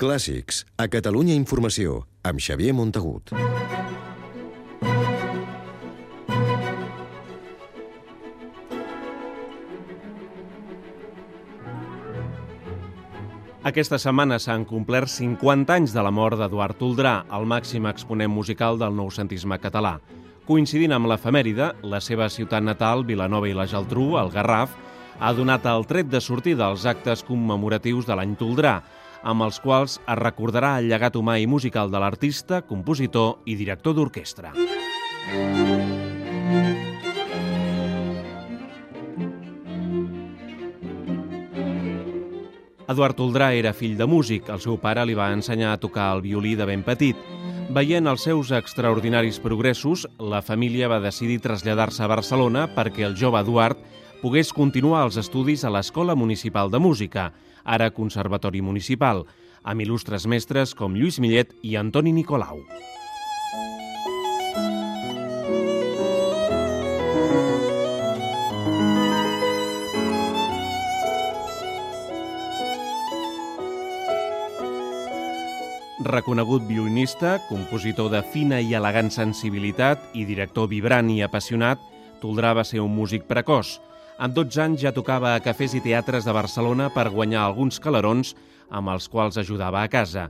Clàssics, a Catalunya Informació, amb Xavier Montagut. Aquesta setmana s'han complert 50 anys de la mort d'Eduard Toldrà, el màxim exponent musical del noucentisme català. Coincidint amb l'efemèride, la seva ciutat natal, Vilanova i la Geltrú, el Garraf, ha donat el tret de sortir dels actes commemoratius de l'any Toldrà, amb els quals es recordarà el llegat humà i musical de l'artista, compositor i director d'orquestra. Eduard Toldrà era fill de músic. El seu pare li va ensenyar a tocar el violí de ben petit. Veient els seus extraordinaris progressos, la família va decidir traslladar-se a Barcelona perquè el jove Eduard pogués continuar els estudis a l'Escola Municipal de Música, ara Conservatori Municipal, amb il·lustres mestres com Lluís Millet i Antoni Nicolau. Reconegut violinista, compositor de fina i elegant sensibilitat i director vibrant i apassionat, Toldrà va ser un músic precoç. Amb 12 anys ja tocava a cafès i teatres de Barcelona per guanyar alguns calarons amb els quals ajudava a casa.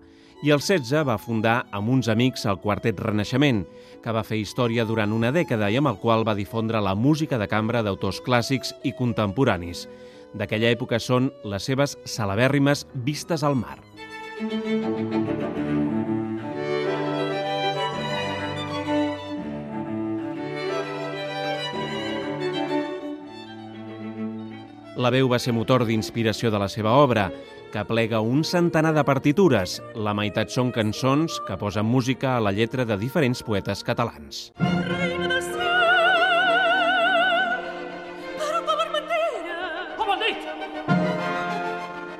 I als 16 va fundar amb uns amics el Quartet Renaixement, que va fer història durant una dècada i amb el qual va difondre la música de cambra d'autors clàssics i contemporanis. D'aquella època són les seves celebèrrimes Vistes al mar. La veu va ser motor d'inspiració de la seva obra, que plega un centenar de partitures. La meitat són cançons que posen música a la lletra de diferents poetes catalans.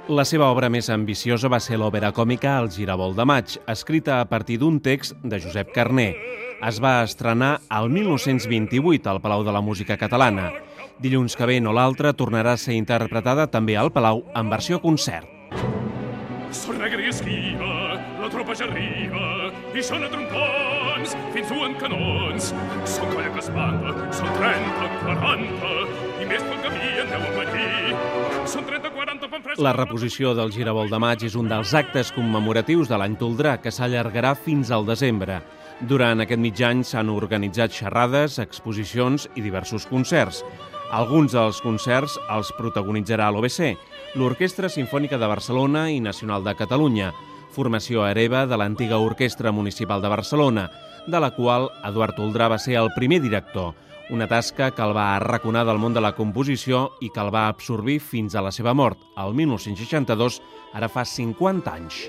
La seva obra més ambiciosa va ser l'òpera còmica El Giravolt de maig, escrita a partir d'un text de Josep Carné. Es va estrenar al 1928 al Palau de la Música Catalana. Dilluns que ve no l'altre tornarà a ser interpretada també al Palau en versió concert. Són negre i esquiva, la tropa ja arriba, i són a trompons, fins duen canons. Són colla que espanta, són 30, 40, i més pel camí en deuen venir. Són 30, 40, fan fresca... La reposició del Giravolt de maig és un dels actes commemoratius de l'any Toldrà que s'allargarà fins al desembre. Durant aquest mig any s'han organitzat xerrades, exposicions i diversos concerts. Alguns dels concerts els protagonitzarà l'OBC, l'Orquestra Simfònica de Barcelona i Nacional de Catalunya, formació hereva de l'antiga Orquestra Municipal de Barcelona, de la qual Eduard Toldrà va ser el primer director, una tasca que el va arraconar del món de la composició i que el va absorbir fins a la seva mort, el 1962, ara fa 50 anys.